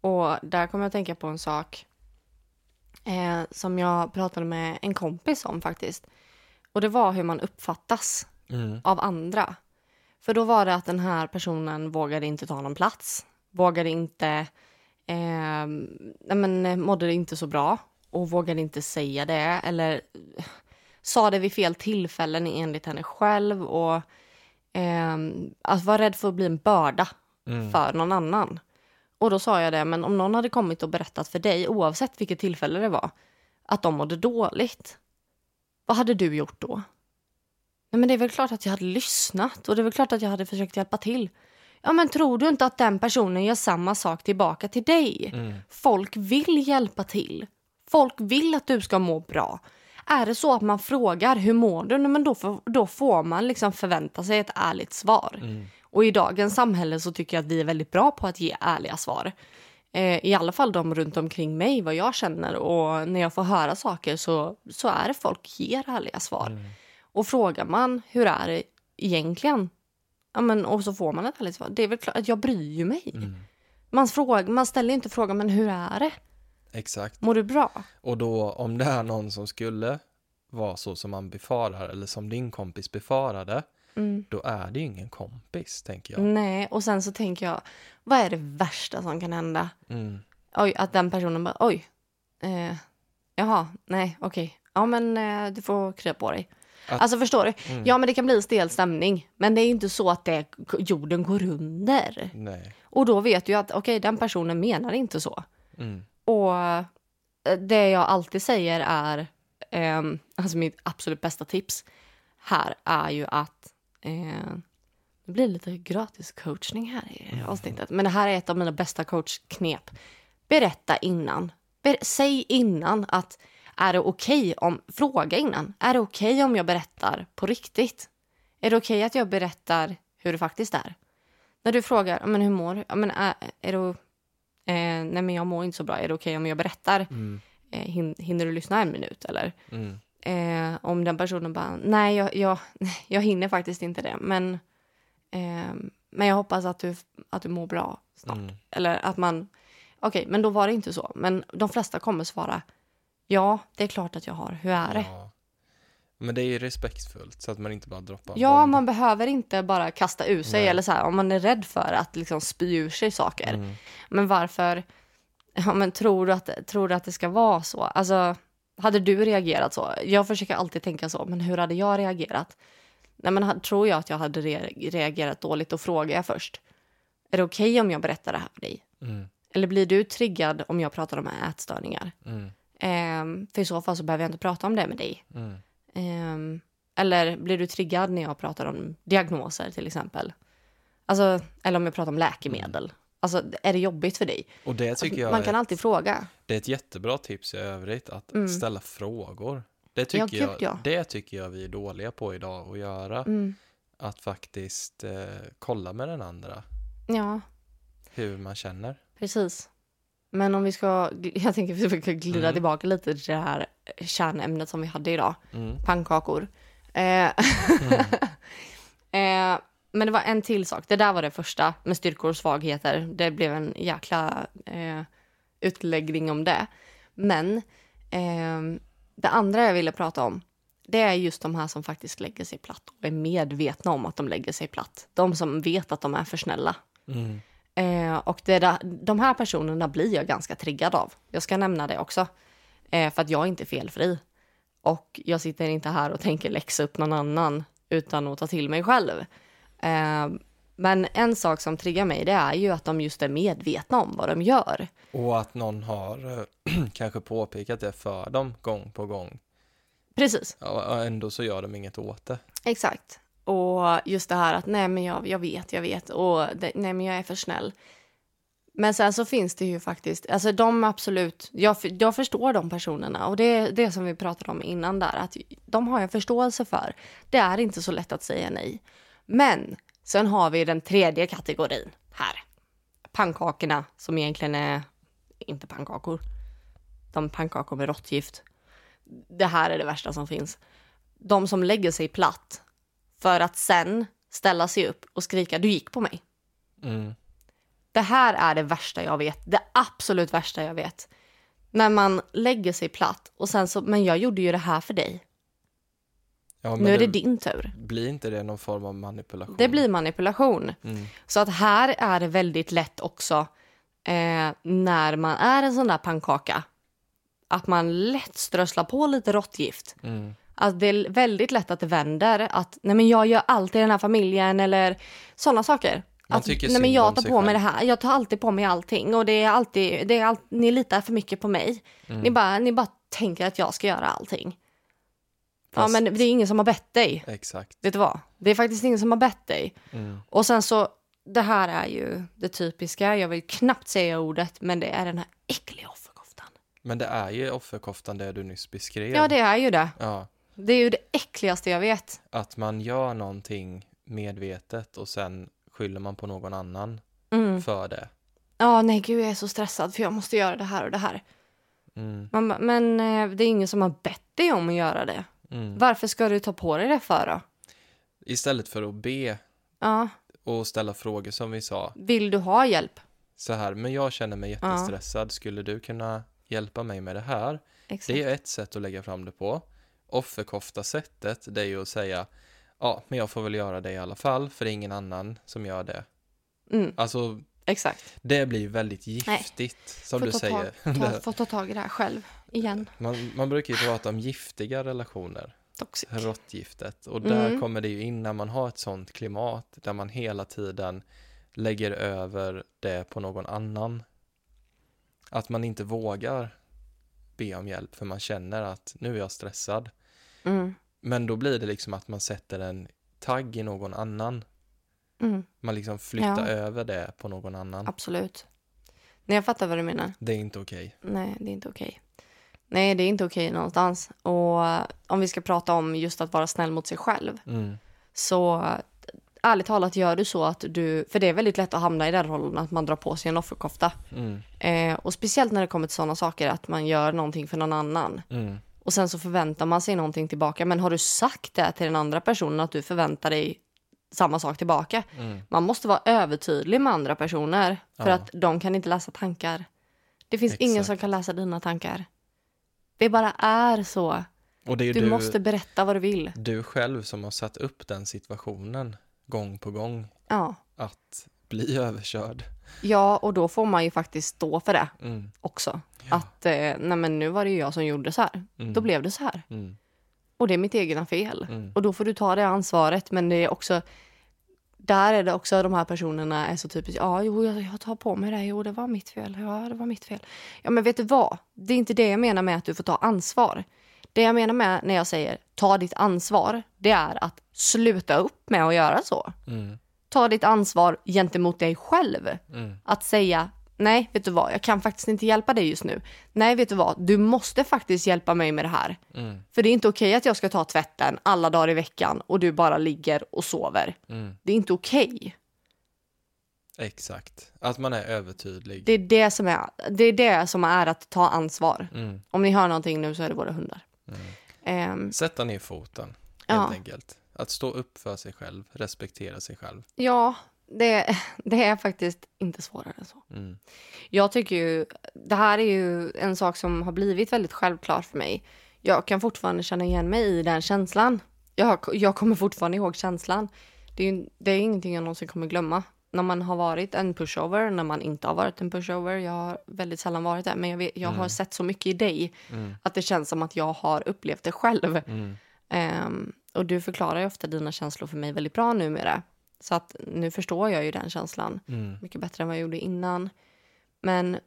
Och där kommer jag att tänka på en sak eh, som jag pratade med en kompis om faktiskt. Och det var hur man uppfattas mm, av andra. För då var det att den här personen vågade inte ta någon plats. Vågade inte, eh, nej men mådde inte så bra och vågade inte säga det eller eh, sa det vid fel tillfällen enligt henne själv och eh, att vara rädd för att bli en börda mm, för någon annan. Och då sa jag det, men om någon hade kommit och berättat för dig, oavsett vilket tillfälle det var, att de mådde dåligt, vad hade du gjort då? Nej, men det är väl klart att jag hade lyssnat och det är väl klart att jag hade försökt hjälpa till. Ja, men tror du inte att den personen gör samma sak tillbaka till dig? mm, Folk vill hjälpa till. Folk vill att du ska må bra. Är det så att man frågar hur mår du? Men då, får, då får man liksom förvänta sig ett ärligt svar. mm, Och i dagens samhälle så tycker jag att vi är väldigt bra på att ge ärliga svar. Eh, I alla fall de runt omkring mig, vad jag känner. Och när jag får höra saker så, så är det folk ger ärliga svar. mm. Och frågar man hur är det egentligen? Ja, men, och så får man ett ärligt svar. Det är väl klart att jag bryr ju mig. Mm. Man, frågar, man ställer inte frågan, men hur är det? Exakt. Mår du bra? Och då om det är någon som skulle vara så som man befarar eller som din kompis befarade, Mm. då är det ju ingen kompis, tänker jag. Nej, och sen så tänker jag, vad är det värsta som kan hända? Mm. Oj, att den personen bara, oj, eh, jaha, nej, okej, ja men eh, du får krya på dig. Att- alltså förstår du? Mm. Ja men det kan bli stel stämning, men det är inte så att det, jorden går under. Nej. Och då vet du att okej, den personen menar inte så. Mm. Och eh, det jag alltid säger är, ehm, alltså mitt absolut bästa tips här är ju att eh, det blir lite gratis coachning här i avsnittet. Men det här är ett av mina bästa coachknep. Berätta innan. Ber säg innan att är det okej om, fråga innan. Är det okej om jag berättar på riktigt? Är det okej att jag berättar hur det faktiskt är? När du frågar, "Ja, men hur mår du? Men är, är du Eh, nej men jag mår inte så bra, är det okej om jag berättar? Mm. Eh, hin hinner du lyssna en minut eller? Mm. Eh, om den personen bara, nej jag, jag, jag hinner faktiskt inte det, men, eh, men jag hoppas att du, att du mår bra snart. Mm. Eller att man, okej, men då var det inte så. Men de flesta kommer svara, ja, det är klart att jag har, hur är det? Ja. Men det är ju respektfullt så att man inte bara droppar Ja, bomb. man behöver inte bara kasta ur sig Nej. eller så här, om man är rädd för att liksom spy ur sig saker. Mm. Men varför, ja men tror du att, tror du att det ska vara så? Alltså, Hade du reagerat så? Jag försöker alltid tänka så, men hur hade jag reagerat? Nej, men tror jag att jag hade re- reagerat dåligt, då frågar jag först. Är det okej om jag berättar det här för dig? Mm. Eller blir du triggad om jag pratar om ätstörningar? Mm. Ehm, för i så fall så behöver jag inte prata om det med dig. Mm. Ehm, eller blir du triggad när jag pratar om diagnoser till exempel? Alltså, eller om jag pratar om läkemedel. Alltså, är det jobbigt för dig? Och det tycker jag Man kan ett- alltid fråga. Det är ett jättebra tips i övrigt att Mm. ställa frågor. Det Ja, tycker, gud, jag, ja. det tycker jag vi är dåliga på idag att göra. Mm. Att faktiskt eh, kolla med den andra Ja, hur man känner. precis. Men om vi ska, jag tänker att vi ska glida Mm. tillbaka lite till det här kärnämnet som vi hade idag. Mm. Pannkakor. Eh, eh, men det var en till sak. Det där var det första med styrkor och svagheter. Det blev en jäkla eh, utläggning om det. Men eh, det andra jag ville prata om, det är just de här som faktiskt lägger sig platt och är medvetna om att de lägger sig platt. De som vet att de är för snälla. Mm. Eh, och det där, de här personerna blir jag ganska triggad av. Jag ska nämna det också. Eh, för att jag är inte felfri. Och jag sitter inte här och tänker läxa upp någon annan utan att ta till mig själv. Eh, men en sak som triggar mig det är ju att de just är medvetna om vad de gör. Och att någon har eh, kanske påpekat det för dem gång på gång. Precis, Ja, ändå så gör de inget åt det. exakt. Och just det här att nej men jag, jag vet, jag vet och det, nej men jag är för snäll. Men sen så finns det ju faktiskt, alltså de absolut, jag, jag förstår de personerna och det är det som vi pratade om innan där, att de har jag förståelse för. Det är inte så lätt att säga nej. Men sen har vi den tredje kategorin här. Pannkakorna som egentligen är inte pannkakor. De pannkakor med råttgift. Det här är det värsta som finns. De som lägger sig platt för att sen ställa sig upp och skrika du gick på mig. Mm. Det här är det värsta jag vet. Det absolut värsta jag vet. När man lägger sig platt och sen så, men jag gjorde ju det här för dig. Ja, Nu är det din tur. Blir inte det någon form av manipulation? Det blir manipulation. Mm. Så att här är det väldigt lätt också eh, när man är en sån där pannkaka. Att man lätt strösslar på lite råttgift. Mm. Att det är väldigt lätt att det vänder. Att nej men jag gör allt i den här familjen eller sådana saker. Man att, tycker nej men jag tar på mig det här. Jag tar alltid på mig allting och det är alltid, det är allt, ni litar för mycket på mig. Mm. Ni, bara, ni bara tänker att jag ska göra allting. Ja Fast- men det är ingen som har bett dig. Exakt. Vet du vad? Det är faktiskt ingen som har bett dig. Mm. Och sen så, det här är ju det typiska. Jag vill knappt säga ordet, men det är den här äckliga offerkoftan. Men det är ju offerkoftan det du nyss beskrev. Ja, det är ju det. Ja, Det är ju det äckligaste jag vet. att man gör någonting medvetet och sen skyller man på någon annan Mm. för det. Ja, nej gud jag är så stressad för jag måste göra det här och det här. Mm. Man, men eh, det är ingen som har bett dig om att göra det. Mm. Varför ska du ta på dig det för då? Istället för att be Ja, och ställa frågor som vi sa. vill du ha hjälp? Så här, men jag känner mig jättestressad. Skulle du kunna hjälpa mig med det här? Exakt. Det är ett sätt att lägga fram det på. Offerkofta-sättet, det är ju att säga ja, men jag får väl göra det i alla fall, för det är ingen annan som gör det. Mm, Alltså, exakt. det blir väldigt giftigt, som Får du säger. Tag, ta, få ta tag i det här själv. Igen. Man, man brukar ju prata om giftiga relationer, Toxic. råttgiftet. Och där Mm. kommer det ju in när man har ett sånt klimat där man hela tiden lägger över det på någon annan. Att man inte vågar be om hjälp för man känner att nu är jag stressad. Mm, Men då blir det liksom att man sätter en tagg i någon annan. mm, Man liksom flyttar Ja. över det på någon annan. absolut. Nej, jag fattar vad du menar. Det är inte okej. Nej, det är inte okej. Nej, det är inte okej någonstans. Och om vi ska prata om just att vara snäll mot sig själv. Mm. Så ärligt talat gör du så att du, för det är väldigt lätt att hamna i den rollen att man drar på sig en offerkofta. Mm. Eh, och speciellt när det kommer till sådana saker att man gör någonting för någon annan. Mm. Och sen så förväntar man sig någonting tillbaka. Men har du sagt det till den andra personen att du förväntar dig samma sak tillbaka? Mm. Man måste vara övertydlig med andra personer för Ja. att de kan inte läsa tankar. Det finns ingen Exakt. som kan läsa dina tankar. Det bara är så. Är Du, du, måste berätta vad du vill. du själv som har satt upp den situationen gång på gång. Ja, Att bli överkörd. Ja, och då får man ju faktiskt stå för det Mm. också. Ja. Att, eh, nej men nu var det ju jag som gjorde så här. Mm. Då blev det så här. Mm. Och det är mitt egna fel. Mm. Och då får du ta det ansvaret. Men det är också, där är det också de här personerna är så typiskt, ja jo jag, jag tar på mig det, jo det var mitt fel, ja det var mitt fel. Ja men vet du vad, det är inte det jag menar med att du får ta ansvar. Det jag menar med när jag säger ta ditt ansvar, det är att sluta upp med att göra så. Mm. Ta ditt ansvar gentemot dig själv. Mm. Att säga, nej vet du vad, jag kan faktiskt inte hjälpa dig just nu. Nej vet du vad, du måste faktiskt hjälpa mig med det här. Mm. För det är inte okej att jag ska ta tvätten alla dagar i veckan och du bara ligger och sover. Mm. Det är inte okej. Exakt. Att man är övertydlig. Det är det som är, det är det som är att ta ansvar. Mm. Om ni hör någonting nu så är det våra hundar. Ehm, Sätta ner foten, Ja. helt enkelt. Att stå upp för sig själv, respektera sig själv. ja, det, det är faktiskt inte svårare än så. Mm. Jag tycker ju, det här är ju en sak som har blivit väldigt självklart för mig. Jag kan fortfarande känna igen mig i den känslan. Jag, jag kommer fortfarande ihåg känslan. Det är, ju- det är ingenting jag någonsin kommer glömma. När man har varit en pushover, när man inte har varit en pushover. Jag har väldigt sällan varit det, men jag, vet, jag har sett så mycket i dig Mm. att det känns som att jag har upplevt det själv. Mm. Och du förklarar ju ofta dina känslor för mig väldigt bra numera. Så att nu förstår jag ju den känslan Mm. mycket bättre än vad jag gjorde innan. Men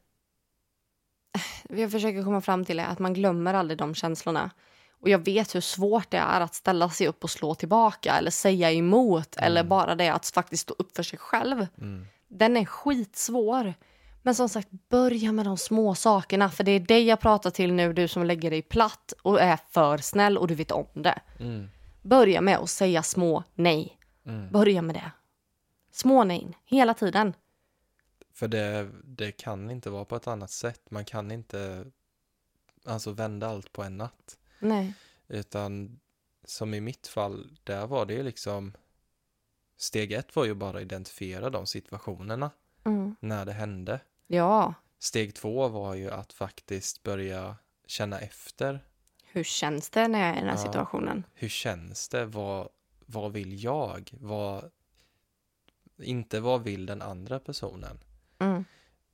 jag försöker komma fram till att man glömmer aldrig de känslorna. Och jag vet hur svårt det är att ställa sig upp och slå tillbaka eller säga emot eller bara det att faktiskt stå upp för sig själv. Mm. Den är skitsvår. Men som sagt, börja med de små sakerna. För det är dig jag pratar till nu, du som lägger dig platt och är för snäll och du vet om det. Mm. Börja med att säga små nej. Mm. Börja med det. Små nej, hela tiden. För det, det kan inte vara på ett annat sätt. Man kan inte alltså vända allt på en natt. Nej. Utan som i mitt fall, där var det ju liksom Steg ett var ju bara att identifiera de situationerna Mm. när det hände. Ja, Steg två var ju att faktiskt börja känna efter. Hur känns det när jag är i den här Ja. situationen? Hur känns det? Vad, vad vill jag? Vad, inte vad vill den andra personen? Mm.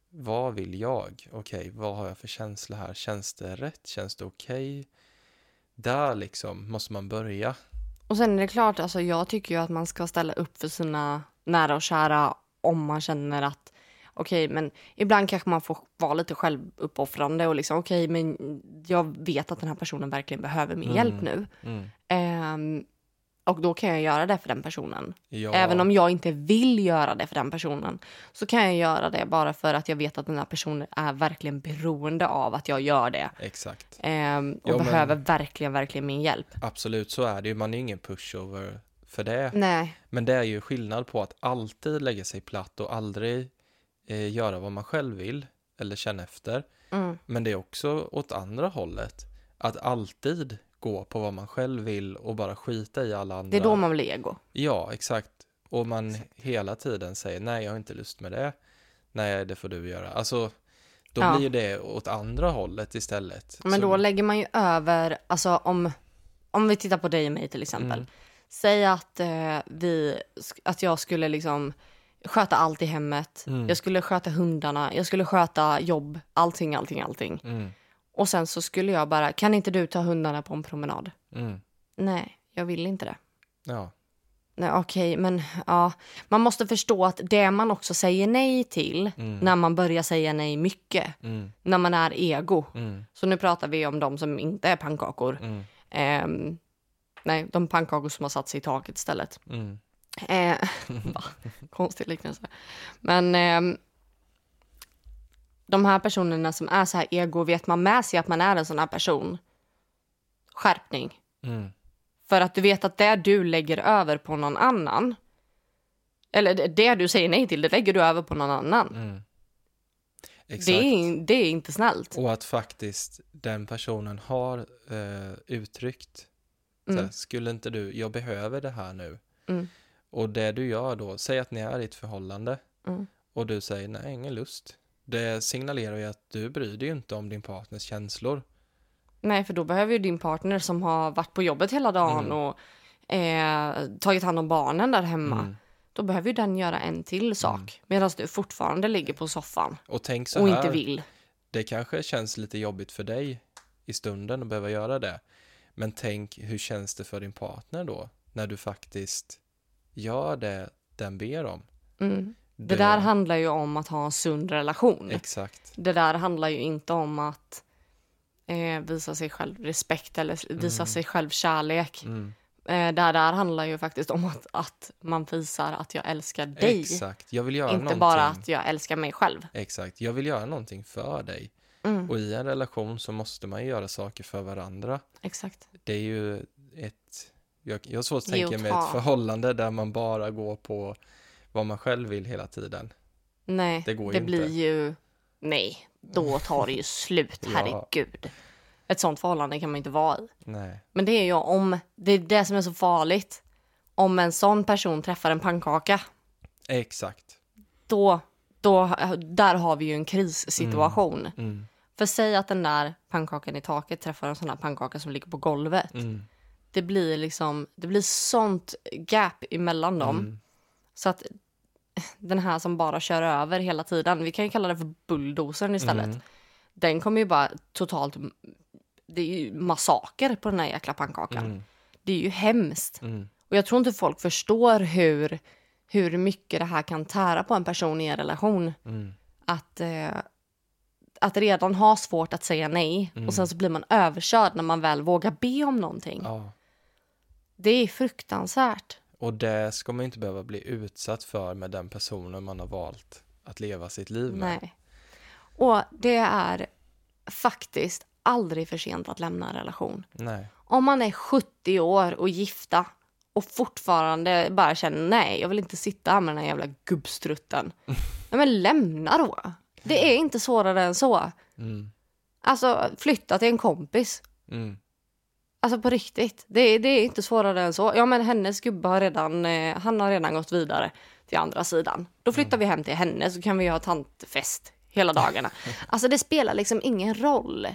Vad vill jag? Okej, vad har jag för känsla här? Känns det rätt? Känns det okej? Där liksom måste man börja. Och sen är det klart, alltså jag tycker ju att man ska ställa upp för sina nära och kära om man känner att okej, men ibland kanske man får vara lite självuppoffrande och liksom okej, men jag vet att den här personen verkligen behöver min Mm. hjälp nu. Mm. Ehm, och då kan jag göra det för den personen. Ja, Även om jag inte vill göra det för den personen så kan jag göra det bara för att jag vet att den här personen är verkligen beroende av att jag gör det. Exakt. Ehm, och men- behöver verkligen, verkligen min hjälp. Absolut, så är det ju. Man är ingen pushover för det. Nej, Men det är ju skillnad på att alltid lägga sig platt och aldrig eh, göra vad man själv vill eller känna efter. mm. Men det är också åt andra hållet. Att alltid gå på vad man själv vill och bara skita i alla andra. det är då man blir ego. Ja, exakt. Och man hela tiden säger nej, jag har inte lust med det. Nej, det får du göra. Alltså, då Ja. blir det åt andra hållet istället. Men Så- då lägger man ju över, alltså om, om vi tittar på dig och mig till exempel. Mm. Säg att, eh, vi, att jag skulle liksom sköta allt i hemmet. Mm. Jag skulle sköta hundarna, jag skulle sköta jobb, allting, allting, allting. Mm, Och sen så skulle jag bara, kan inte du ta hundarna på en promenad? mm, Nej, jag vill inte det. ja, Nej, okej, men ja, man måste förstå att det man också säger nej till Mm. när man börjar säga nej mycket, mm, när man är ego. mm, Så nu pratar vi om de som inte är pannkakor. Ehm, nej, de pannkakor som har satt sig i taket istället. Eh? Konstig liknelse. Men ehm, de här personerna som är så här ego, vet man med sig att man är en sån här person? Skärpning. mm, För att du vet att det du lägger över på någon annan, eller det- det du säger nej till, det lägger du över på någon annan. mm. Det är, det är inte snällt. Och att faktiskt den personen har eh, uttryckt, Mm. här, skulle inte du, jag behöver det här nu. Mm. Och det du gör då, säg att ni är i ett förhållande Mm. och du säger nej, ingen lust. Det signalerar ju att du bryr dig inte om din partners känslor. Nej, för då behöver ju din partner som har varit på jobbet hela dagen Mm. och eh, tagit hand om barnen där hemma. Mm, då behöver ju den göra en till sak. Mm. Medan du fortfarande ligger på soffan Och tänk så och här, inte vill. det kanske känns lite jobbigt för dig i stunden att behöva göra det. Men tänk, hur känns det för din partner då? När du faktiskt gör det den ber om. Mm. Det där handlar ju om att ha en sund relation. Exakt. Det där handlar ju inte om att eh, visa sig själv respekt eller visa Mm. sig själv kärlek. Mm. Eh, det där handlar ju faktiskt om att, att man visar att jag älskar dig. Exakt. Jag vill göra Inte någonting. bara att jag älskar mig själv. Exakt. Jag vill göra någonting för dig. Mm, Och i en relation så måste man ju göra saker för varandra. exakt. Det är ju ett... Jag, jag har svårt att tänka mig ett förhållande där man bara går på vad man själv vill hela tiden. Nej, Det går det ju blir inte. ju... Nej, då tar det ju slut. Ja. Herregud. Ett sånt förhållande kan man inte vara i. Nej. Men det är ju om... Det är det som är så farligt. Om en sån person träffar en pannkaka, Exakt. då... då där har vi ju en krissituation. Mm. För säg att den där pannkakan i taket träffar en sån här pannkaka som ligger på golvet. Mm. Det blir liksom... Det blir sånt gap emellan dem. Mm. Så att den här som bara kör över hela tiden, vi kan ju kalla det för bulldozern istället. Mm. Den kommer ju bara totalt, det är ju massaker på den här jäkla pannkakan. Mm. Det är ju hemskt. Mm. Och jag tror inte folk förstår hur, hur mycket det här kan tära på en person i en relation. Mm. Att, eh, att redan ha svårt att säga nej och sen så blir man överkörd när man väl vågar be om någonting. Ja. Det är fruktansvärt. Och det ska man inte behöva bli utsatt för med den personen man har valt att leva sitt liv med. Nej. Och det är faktiskt aldrig för sent att lämna en relation. Nej. Om man är 70 år och gifta och fortfarande bara känner nej, jag vill inte sitta här med den här jävla gubbstrutten. Nej, men lämna då. Det är inte svårare än så. Mm. Alltså flytta till en kompis. Mm. Alltså på riktigt. Det, är- det är inte svårare än så. Ja men hennes gubbe har redan, eh, han har redan gått vidare till andra sidan. Då flyttar vi hem till henne så kan vi ha tantfest hela dagarna. Alltså det spelar liksom ingen roll.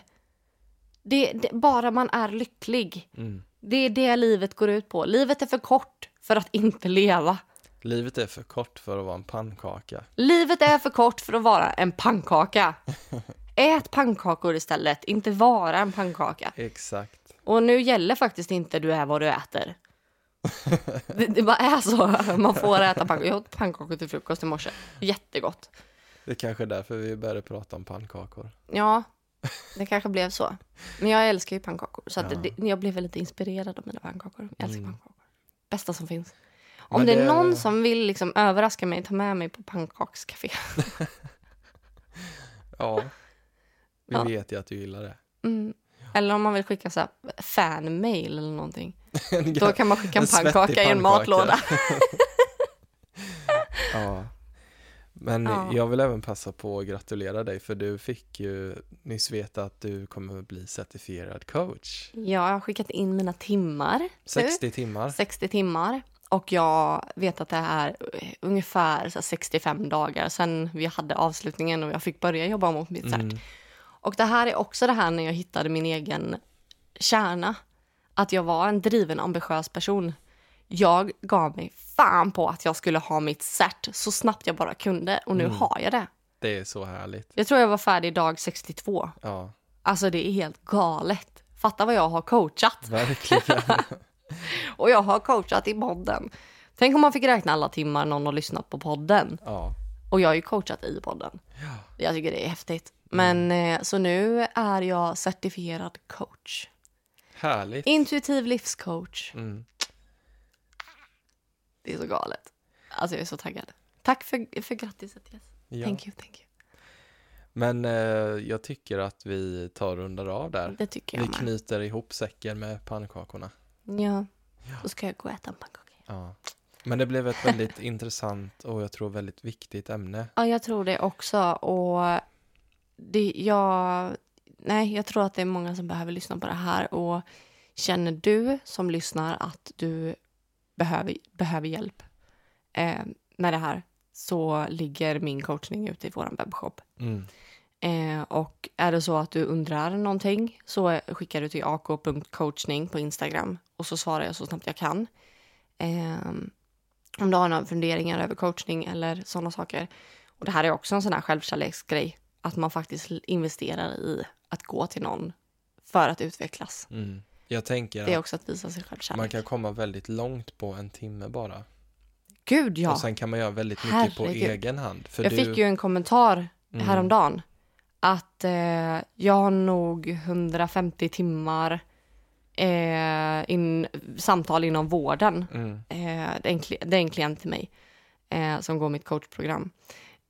Det, det, bara man är lycklig. Mm. Det är det livet går ut på. Livet är för kort för att inte leva. Livet är för kort för att vara en pannkaka. Livet är för kort för att vara en pannkaka. Ät pannkakor istället, inte vara en pannkaka. Exakt. Och nu gäller faktiskt inte du är vad du äter. Det, det bara är så. Man får äta pannkakor. Jag åt pannkakor till frukost i morse. Jättegott. Det är kanske är därför vi började prata om pannkakor. Ja, det kanske blev så. Men jag älskar ju pannkakor. Så Ja. det, jag blev väldigt inspirerad av mina pannkakor. Jag älskar Mm. pannkakor. Bästa som finns. Om Men det är någon som vill liksom överraska mig, ta med mig på pannkakscafé. Ja. Vi Ja. vet ju att du gillar det. Mm. Eller om man vill skicka så fanmail eller någonting. Då kan man skicka en, en pannkaka i en matlåda. Ja. Men Ja. jag vill även passa på att gratulera dig för du fick ju nyss veta att du kommer bli certifierad coach. Ja, jag har skickat in mina timmar. nu. 60 timmar. 60 timmar. Och jag vet att det är eh, ungefär så här 65 dagar sedan vi hade avslutningen och jag fick börja jobba mot mitt cert. Mm. Och det här är också det här när jag hittade min egen kärna. Att jag var en driven, ambitiös person. Jag gav mig fan på att jag skulle ha mitt cert så snabbt jag bara kunde och nu Mm. har jag det. Det är så härligt. Jag tror jag var färdig dag 62. Ja, Alltså det är helt galet. Fatta vad jag har coachat. verkligen. Och jag har coachat i podden. Tänk om man fick räkna alla timmar någon har lyssnat på podden. ja. Och jag har ju coachat i podden. Jag tycker det är häftigt. Men eh, så nu är jag certifierad coach. Härligt. Intuitiv livscoach. Mm. Det är så galet. Alltså jag är så taggad. Tack för, för grattiset Jess. Ja. Thank you, thank you. Men eh, jag tycker att vi tar rundar av där. Det tycker Vi jag med. knyter ihop säcken med pannkakorna. Ja. Då ska jag gå och äta en pannkaka. Ja. Men det blev ett väldigt intressant och jag tror väldigt viktigt ämne. Ja, jag tror det också. Och det, jag, nej, jag tror att det är många som behöver lyssna på det här. Och känner du som lyssnar att du behöver, behöver hjälp eh, med det här så ligger min coachning ute i vår webbshop. Mm. Eh, och är det så att du undrar någonting så skickar du till ak.coachning på Instagram och så svarar jag så snabbt jag kan. Ehm, Om du har några funderingar över coachning eller sådana saker. Och det här är också en sån här självkärleksgrej. Att man faktiskt investerar i att gå till någon för att utvecklas. Mm. Jag tänker Det är också att visa sig självkärlek. man kan komma väldigt långt på en timme bara. Gud ja! Och sen kan man göra väldigt mycket på Herregud. egen hand. För Jag du, fick ju en kommentar Mm. häromdagen. Att eh, jag har nog 150 timmar eh, in, samtal inom vården. Mm. Eh, det, är en, det är en klient till mig eh, som går mitt coachprogram.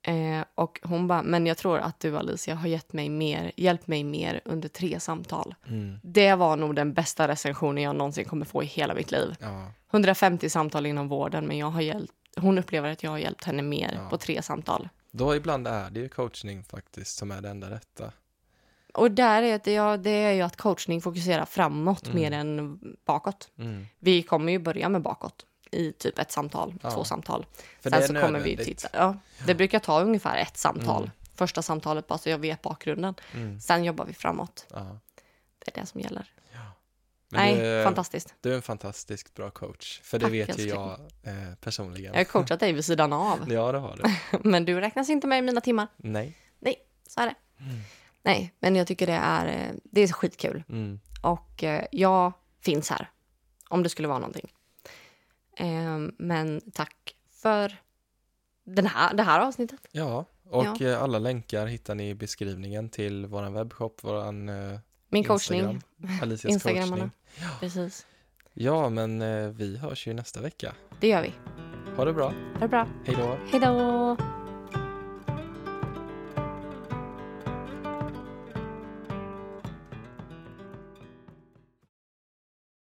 Eh, och hon bara, men jag tror att du Alicia har gett mig mer, hjälpt mig mer under tre samtal. Mm. Det var nog den bästa recensionen jag någonsin kommer få i hela mitt liv. Ja. 150 samtal inom vården, men jag har hjälpt, hon upplever att jag har hjälpt henne mer Ja. på tre samtal. Då ibland är det ju coachning faktiskt som är det enda rätta. Och där är det, ja, det är ju att coachning fokuserar framåt Mm. mer än bakåt. Mm. Vi kommer ju börja med bakåt i typ ett samtal, Ja. två samtal. För Sen det så kommer vi titta. Ja, det brukar ta ungefär ett samtal. Mm. Första samtalet bara så jag vet bakgrunden. Sen jobbar vi framåt. Ja. Det är det som gäller. Men Nej, du, fantastiskt. du är en fantastiskt bra coach. För det Tack, vet ju jag eh, personligen. Jag har coachat dig vid sidan av. Ja, det har du. Men du räknas inte med i mina timmar. Nej. Så är det. Mm. Nej, men jag tycker det är, eh, det är skitkul. Mm. Och eh, jag finns här. Om det skulle vara någonting. Eh, men tack för den här, det här avsnittet. Ja, och Ja. eh, alla länkar hittar ni i beskrivningen till vår webbshop, vår Min coachning. Alicias Instagrammarna. coachning. Precis. Ja, men vi hörs ju nästa vecka. Det gör vi. Ha det bra. Ha det bra. Hej då. Hej då!